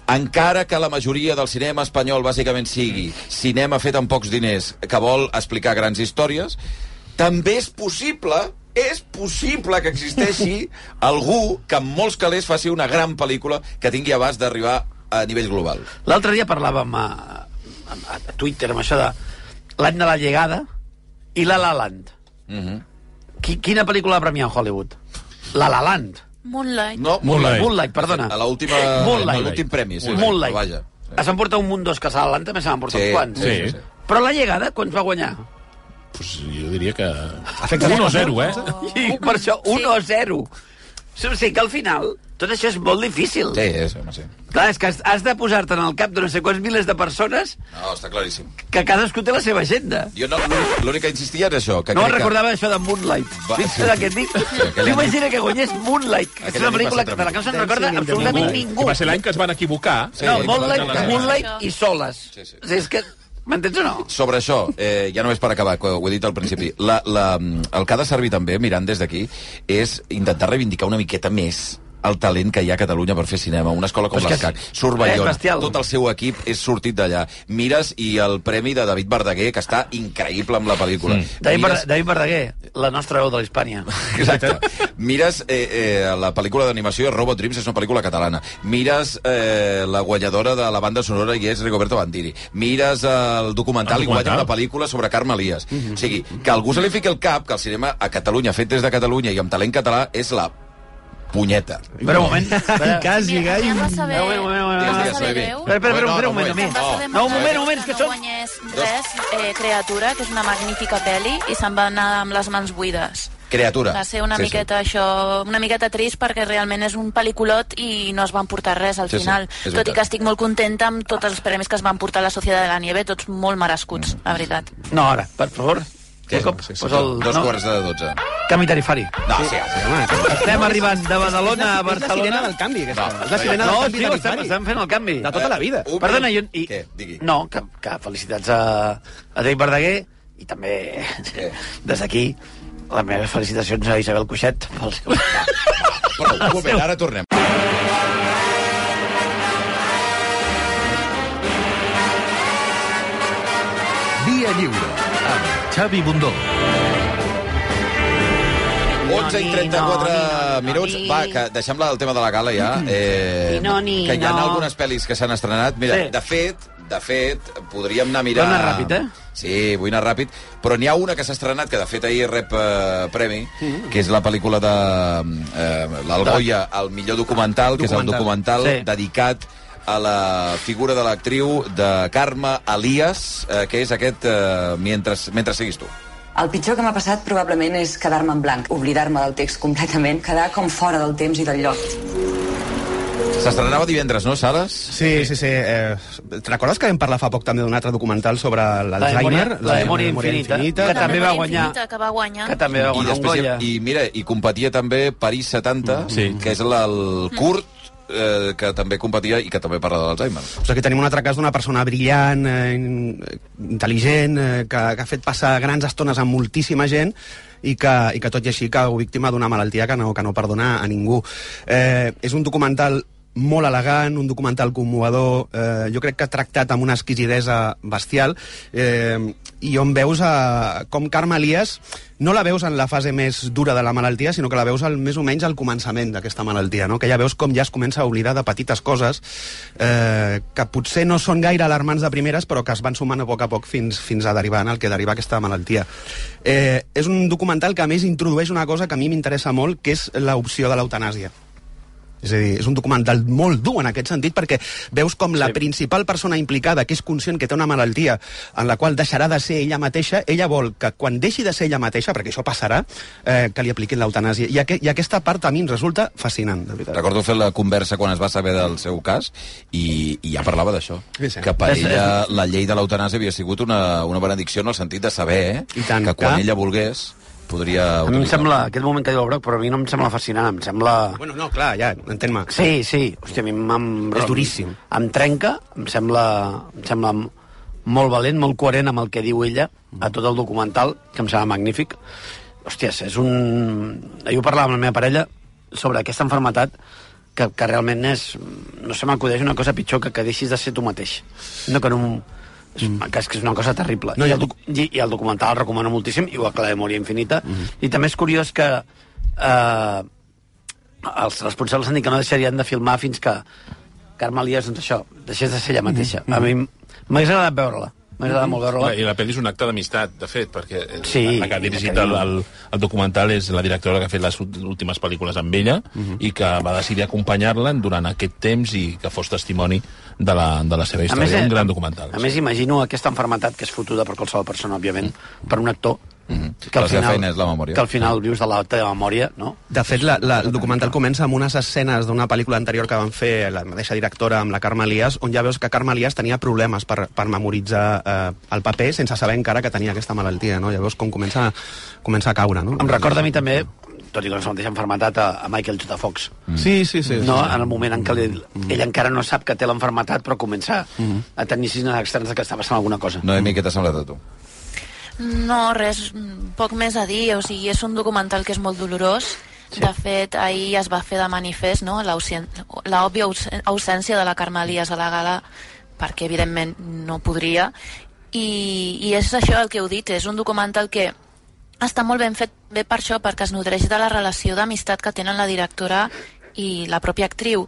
encara que la majoria del cinema espanyol bàsicament sigui cinema fet amb pocs diners que vol explicar grans històries, també és possible és possible que existeixi algú que amb molts calés faci una gran pel·lícula que tingui abast d'arribar a nivell global. L'altre dia parlàvem a, a, a Twitter amb això de l'any de la llegada i La La Land. Mm -hmm. Qui, quina pel·lícula va premiar a Hollywood? La La Land. Moonlight. No, Moonlight. Moonlight, perdona. A l'última... Moonlight. a l'últim premi, sí. Moonlight. Vaja. Es van portar un munt dos que a La Land també se van portar Sí, uns quants. sí, Sí. sí. Però la llegada, quants va guanyar? Pues jo diria que... Afecta 1-0, eh? I per això, 1 o 0. O sigui que al final tot això és molt difícil. Sí, és, home, sí. Clar, és que has, has de posar-te en el cap de no sé quants milers de persones No, està claríssim. que cadascú té la seva agenda. Jo no, l'únic- que insistia és això, que No recordava això de Moonlight. Va, Vist sí. què et dic? aquell any- T'imagina que guanyés Moonlight, que és una pel·lícula ser de la que no se'n recorda absolutament ningú. Va ser l'any que es van equivocar. Sí, No, sí, Moonlight, sí, sí. Moonlight i Soles. Sí, sí. O sigui, és que... M'entens o no? Sobre això, eh, ja només per acabar, que ho he dit al principi, la, la, el que ha de servir també, mirant des d'aquí, és intentar reivindicar una miqueta més el talent que hi ha a Catalunya per fer cinema. Una escola com l'ESCAC, Bayona, bestial. tot el seu equip és sortit d'allà. Mires i el premi de David Verdaguer, que està increïble amb la pel·lícula. Mm. David, Mires- Ver David Verdaguer, la nostra veu de l'Hispània. Exacte. Mires eh, eh, la pel·lícula d'animació Robot Dreams, és una pel·lícula catalana. Mires eh, la guanyadora de la banda sonora i és Rigoberto Bandini. Mires el documental, El i guanya documental. una pel·lícula sobre Carme Elias. O sigui, que algú se li fiqui el cap que el cinema a Catalunya, fet des de Catalunya i amb talent català, és la punyeta. Espera un moment. Espera. Quasi, a gai. em va saber... Espera, espera, No, espera, no, un moment, saber No, un moment, un moment, que no som... guanyés res, eh, Creatura, que és una magnífica pel·li, i se'n va anar amb les mans buides. Creatura. Va ser una Sí, sí. miqueta això, una miqueta trist perquè realment és un pel·liculot i no es van portar res al Sí, sí, final. és Tot i que estic molt contenta amb tots els premis que es van portar a la Societat de la Nieve, tots molt merescuts, la veritat. No, ara, per favor. Què? Jacob, Sí, sí, posa el... Dos no, quarts de dotze. Canvi tarifari. No, sí, sí. Estem arribant de Badalona a És la sirena Barcelona. del canvi, aquesta. No, és la sirena No, del canvi tio, tarifari. estem fent el canvi. De tota la vida. Un Perdona, minut. i. Què? Digui. No, que, que felicitats a, a David Verdaguer i també Què? des d'aquí les meves felicitacions a Isabel Cuixet pel seu... Però, un moment, ara tornem. Via Lliure, Xavi Bundó. 11 i 34 no, ni, no, minuts. ni. Va, que deixem la, el tema de la gala ja. Eh, Ni no, ni que hi ha no. algunes pel·lis que s'han estrenat. Mira, Sí. de fet, de fet, podríem anar a mirar... Vol anar ràpid, eh? Sí, vull anar ràpid. Però n'hi ha una que s'ha estrenat, que de fet ahir rep eh, premi, Mm. que és la pel·lícula de eh, l'Algoia, el millor documental, que és el Documental. documental Sí. dedicat a la figura de l'actriu de Carme Elias, eh, que és aquest eh, Mentre, mentre siguis tu. El pitjor que m'ha passat probablement és quedar-me en blanc, oblidar-me del text completament, quedar com fora del temps i del lloc. S'estrenava divendres, no, Sales? Sí, sí, sí. Eh, Te'n recordes que vam parlar fa poc també d'un altre documental sobre l'Alzheimer? memòria- la memòria infinita, que també va guanyar. Infinita, que va guanyar. Que també va I guanyar un després, Goya. i, i mira, i competia també París 70, Sí. que és la- el curt eh, que també competia i que també parla de l'Alzheimer. O sigui, aquí tenim un altre cas d'una persona brillant, eh, in- intel·ligent, eh, que, que ha fet passar grans estones amb moltíssima gent i que, i que tot i així cau víctima d'una malaltia que no, que no perdona a ningú. Eh, és un documental molt elegant, un documental commovedor, eh, jo crec que ha tractat amb una exquisidesa bestial, eh, i on veus a, com Carme Elias no la veus en la fase més dura de la malaltia, sinó que la veus al, més o menys al començament d'aquesta malaltia, no? que ja veus com ja es comença a oblidar de petites coses eh, que potser no són gaire alarmants de primeres, però que es van sumant a poc a poc fins, fins a derivar en el que deriva aquesta malaltia. Eh, és un documental que a més introdueix una cosa que a mi m'interessa molt, que és l'opció de l'eutanàsia. És a dir, és un documental molt dur en aquest sentit perquè veus com la principal persona implicada, que és conscient que té una malaltia en la qual deixarà de ser ella mateixa, ella vol que quan deixi de ser ella mateixa, perquè això passarà, eh, que li apliquin l'eutanàsia. I, aqu I aquesta part a mi em resulta fascinant, de veritat. Recordo fer la conversa quan es va saber del seu cas i, i ja parlava d'això. Sí, sí. Que per És- ella la llei de l'eutanàsia havia sigut una, una benedicció en el sentit de saber eh, I tant, que quan que- ella volgués podria... A mi em sembla, aquest moment que diu el Broc, però a mi no em sembla fascinant, em sembla... Bueno, no, clar, ja, entén-me. Sí, sí, hòstia, a mi em... És duríssim. Em trenca, em sembla, em sembla molt valent, molt coherent amb el que diu ella a tot el documental, que em sembla magnífic. Hòsties, és un... Jo parlava amb la meva parella sobre aquesta enfermetat que, que realment és... No se m'acudeix una cosa pitjor que que deixis de ser tu mateix. No que no... És, que és que és una cosa terrible. No, I, i el, i, I el documental el recomano moltíssim, igual que la memòria infinita. I també és curiós que eh, els responsables han dit que no deixarien de filmar fins que Carme Elias, doncs això, deixés de ser ella mateixa. A mi m'hagués agradat veure-la. M'ha agradat molt veure-la. I la pel·li és un acte d'amistat, de fet, perquè eh, Sí, la, la que ha dirigit el, el, el documental és la directora que ha fet les últimes pel·lícules amb ella i que va decidir acompanyar-la durant aquest temps i que fos testimoni de la, de la seva història. eh, un gran documental. A més, imagino aquesta enfermetat que és fotuda per qualsevol persona, òbviament, per un actor que La seva feina és la memòria. que al final vius de la teva memòria, no? De fet, la, la, el documental comença amb unes escenes d'una pel·lícula anterior que van fer la mateixa directora amb la Carme Elias, on ja veus que Carme Elias tenia problemes per, per memoritzar eh, el paper sense saber encara que tenia aquesta malaltia, no? Ja veus com comença, comença a caure, no? Em recorda a mi també, tot i que no és la mateixa enfermetat, a, a Michael J. Fox. Sí, sí, sí. No, sí, en el moment en què ell, ell encara no sap que té l'enfermetat, però comença a tenir signes externs de que està passant alguna cosa. Noemi, què t'ha semblat a tu? No, res, mm, poc més a dir. O sigui, és un documental que és molt dolorós. Sí. De fet, ahir es va fer de manifest no? l'òbvia aus- ausència de la Carme Elias a la gala, perquè evidentment no podria. I, I és això el que heu dit, és un documental que està molt ben fet bé per això, perquè es nodreix de la relació d'amistat que tenen la directora i la pròpia actriu.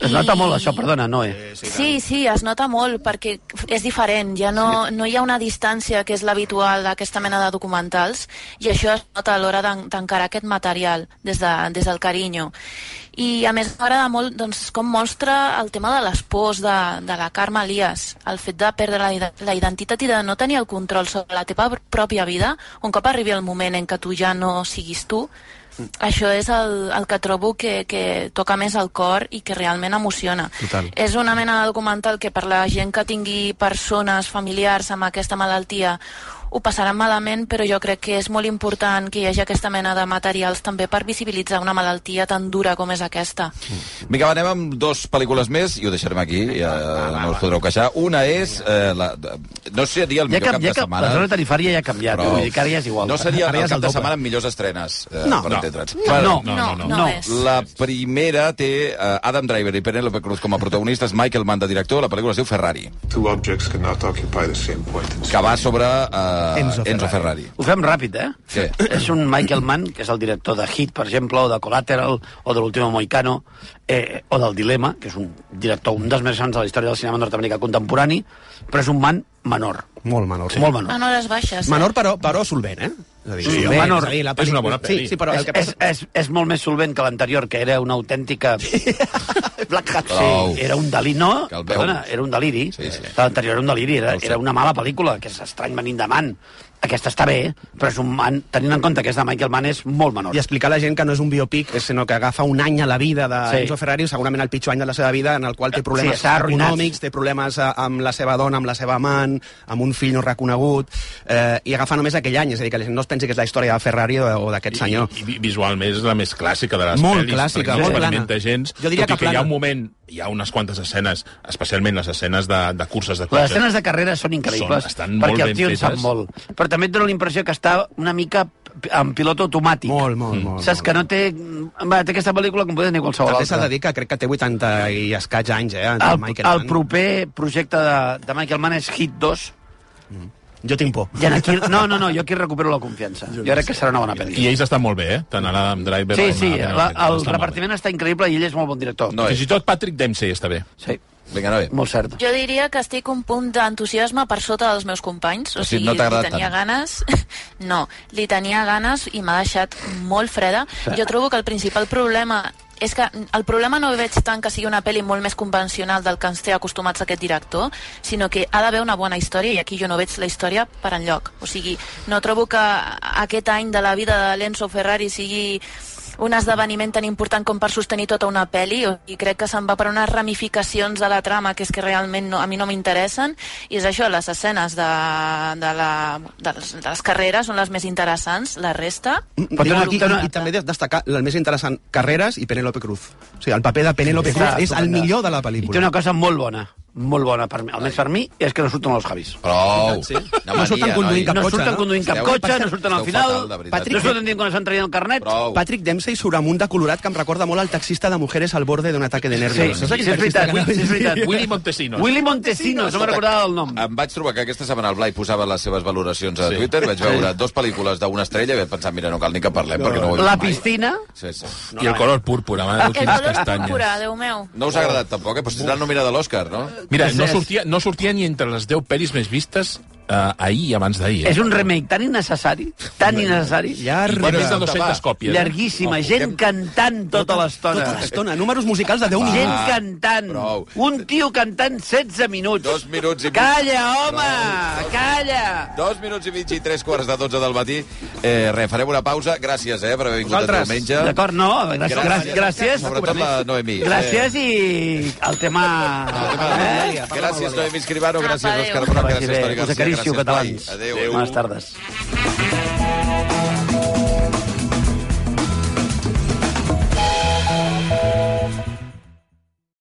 Es nota molt això, perdona, Noé. Sí, sí, es nota molt perquè és diferent, ja no, no hi ha una distància que és l'habitual d'aquesta mena de documentals i això es nota a l'hora d'en- d'encarar aquest material des, de, des del carinyo. I a més m'agrada molt doncs, com mostra el tema de les pors de, de la Carme Elias, el fet de perdre la, la identitat i de no tenir el control sobre la teva pròpia vida, un cop arribi el moment en què tu ja no siguis tu, això és el, el que trobo que, que toca més al cor i que realment emociona. Total. És una mena de documental que per la gent que tingui persones familiars amb aquesta malaltia ho passaran malament, però jo crec que és molt important que hi hagi aquesta mena de materials també per visibilitzar una malaltia tan dura com és aquesta. Vinga, va, anem amb dos pel·lícules més i ho deixarem aquí, ja no us podreu queixar. Una és... Eh, la, no seria el Ja, millor cap, cap ja de cap, setmana... la zona tarifària ja ha canviat, Però- vull dir que ara ja és igual. No seria el ja és cap de setmana amb millors estrenes, eh, No. per No. entendre'ns. No, Però- no, no, no, no és. La primera té eh, Adam Driver i Penélope Cruz com a protagonistes, Michael Mann de director, la pel·lícula es diu Ferrari, Two objects cannot occupy the same point in que va sobre eh, Enzo Enzo Ferrari. Ho fem ràpid, eh? Sí. És un Michael Mann, que és el director de Hit, per exemple, o de Collateral, o de l'Último Moicano, eh, o del Dilema, que és un director, un dels més grans de la història del cinema nord-americà contemporani, però és un man menor. Molt menor. Molt menor. En hores baixes. eh? Menor, però, però solvent, eh? És a dir, Sí, solvent, menor. és a dir, la És una pel·lícula- bona pel·li. Sí, sí, però el és, que passa... és, és, és molt més solvent que l'anterior, que era una autèntica... Black Hat. Sí, era un deliri, no? Perdona, era un deliri. Sí, sí. L'anterior era un deliri, era, No era una mala pel·lícula, que és estrany venint de Man. Aquesta està bé, però és un man, tenint en compte que és de Michael Mann, és molt menor. I explicar a la gent que no és un biopic, és, sinó que agafa un any a la vida d'Enzo Sí. Ferrari, segurament el pitjor any de la seva vida, en el qual té problemes Sí, econòmics, té problemes eh, amb la seva dona, amb la seva amant, amb un fill no reconegut, eh, i agafa només aquell any, és a dir, que la gent no es pensi que és la història de Ferrari o, o d'aquest senyor. I, vi- visualment és la més clàssica de les Molt pel·lis, clàssica, perquè no molt experimenta plana. gens, Jo diria tot i que que hi ha plana. un moment, hi ha unes quantes escenes, especialment les escenes de, de curses de Les cotxes. escenes de carrera són increïbles, Són- molt perquè el tio en sap molt. Però també et dona la impressió que està una mica en pilot automàtic. Molt, molt, molt. Saps que no té... Va, té aquesta pel·lícula com pot tenir qualsevol També s'ha altra. de dir que crec que té 80 i escaig anys, eh, el, El, Michael el proper projecte de, de Michael Mann és Hit 2. Jo tinc por. I aquí, no, no, no, jo aquí recupero la confiança. Jo, crec que serà una bona pel·lícula. I ells estan molt bé, eh? Tant a l'Adam Driver Sí, sí, la, Cruz, el molt repartiment està increïble i ell és molt bon director. bé. Fins i tot Patrick Dempsey està bé. Sí. Vinga, no bé. Molt cert. Jo diria que estic un punt d'entusiasme per sota dels meus companys. O O sigui, no t'ha agradat li tenia tant. ganes... No, li tenia ganes i m'ha deixat molt freda. Sí. Jo trobo que el principal problema és que el problema no veig tant que sigui una pel·li molt més convencional del que ens té acostumats aquest director, sinó que ha d'haver una bona història, i aquí jo no veig la història per enlloc. O sigui, no trobo que aquest any de la vida de l'Enzo Ferrari sigui un esdeveniment tan important com per sostenir tota una pel·li i crec que se'n va per unes ramificacions de la trama que és que realment no, a mi no m'interessen i és això, les escenes de, de, la, de, les, de les carreres són les més interessants, la resta Però Té una- i, té una- i, també destacar el més interessant, Carreres i Penélope Cruz. O sigui, el paper de Penélope Cruz és el millor de la I té pel·lícula. una cosa molt bona, molt bona per mi, almenys per mi, és que no surten els Javis. Prou. Sí. No surten conduint cap no cotxe, surten no? conduint cap cotxe, no surten al final, fatal. Patrick- no surten dient quan estan traient el carnet. Prou. Patrick Dempsey surt amb un de colorat que em recorda molt al taxista de Mujeres al borde d'un ataque de Sí, nervios. sí, aquell és veritat, sí, és veritat. Willy Montesinos. Willy Montesinos, no me'n recordava el nom. Em vaig trobar que aquesta setmana el Blai posava les seves valoracions a Twitter, vaig veure dos pel·lícules d'una estrella i vaig pensar, mira, no cal ni que parlem, perquè no ho he La piscina, Sí, sí. I el color púrpura, mare, el quines color castanyes. púrpura, Déu meu No us ha agradat tampoc, eh? Però si serà nominada a l'Oscar, no? Mira, no sortia, no sortia ni entre les 10 pel·lis més vistes eh, ahir i abans d'ahir. Eh? és un remake tan innecessari, tan innecessari, Llarg. I té més de Bueno, 200 va. còpies. eh? llarguíssima, gent cantant tota l'estona. Tota l'estona, números musicals de 10 Va. Gent minuts. cantant. Prou. Un tio cantant 16 minuts. Dos minuts i mig. Calla, home! Calla! Dos minuts i mig i tres quarts de 12 del matí. Eh, res, farem una pausa. Gràcies, eh, per haver vingut Vosaltres. el diumenge. D'acord, no, gràcies. gràcies, gràcies. Sobretot la Noemí. Gràcies i el tema... Eh, gràcies, Noemí Escribano, gràcies, Òscar. Broc, gràcies. Toni Us Blai. catalans. Adéu. Bones tardes.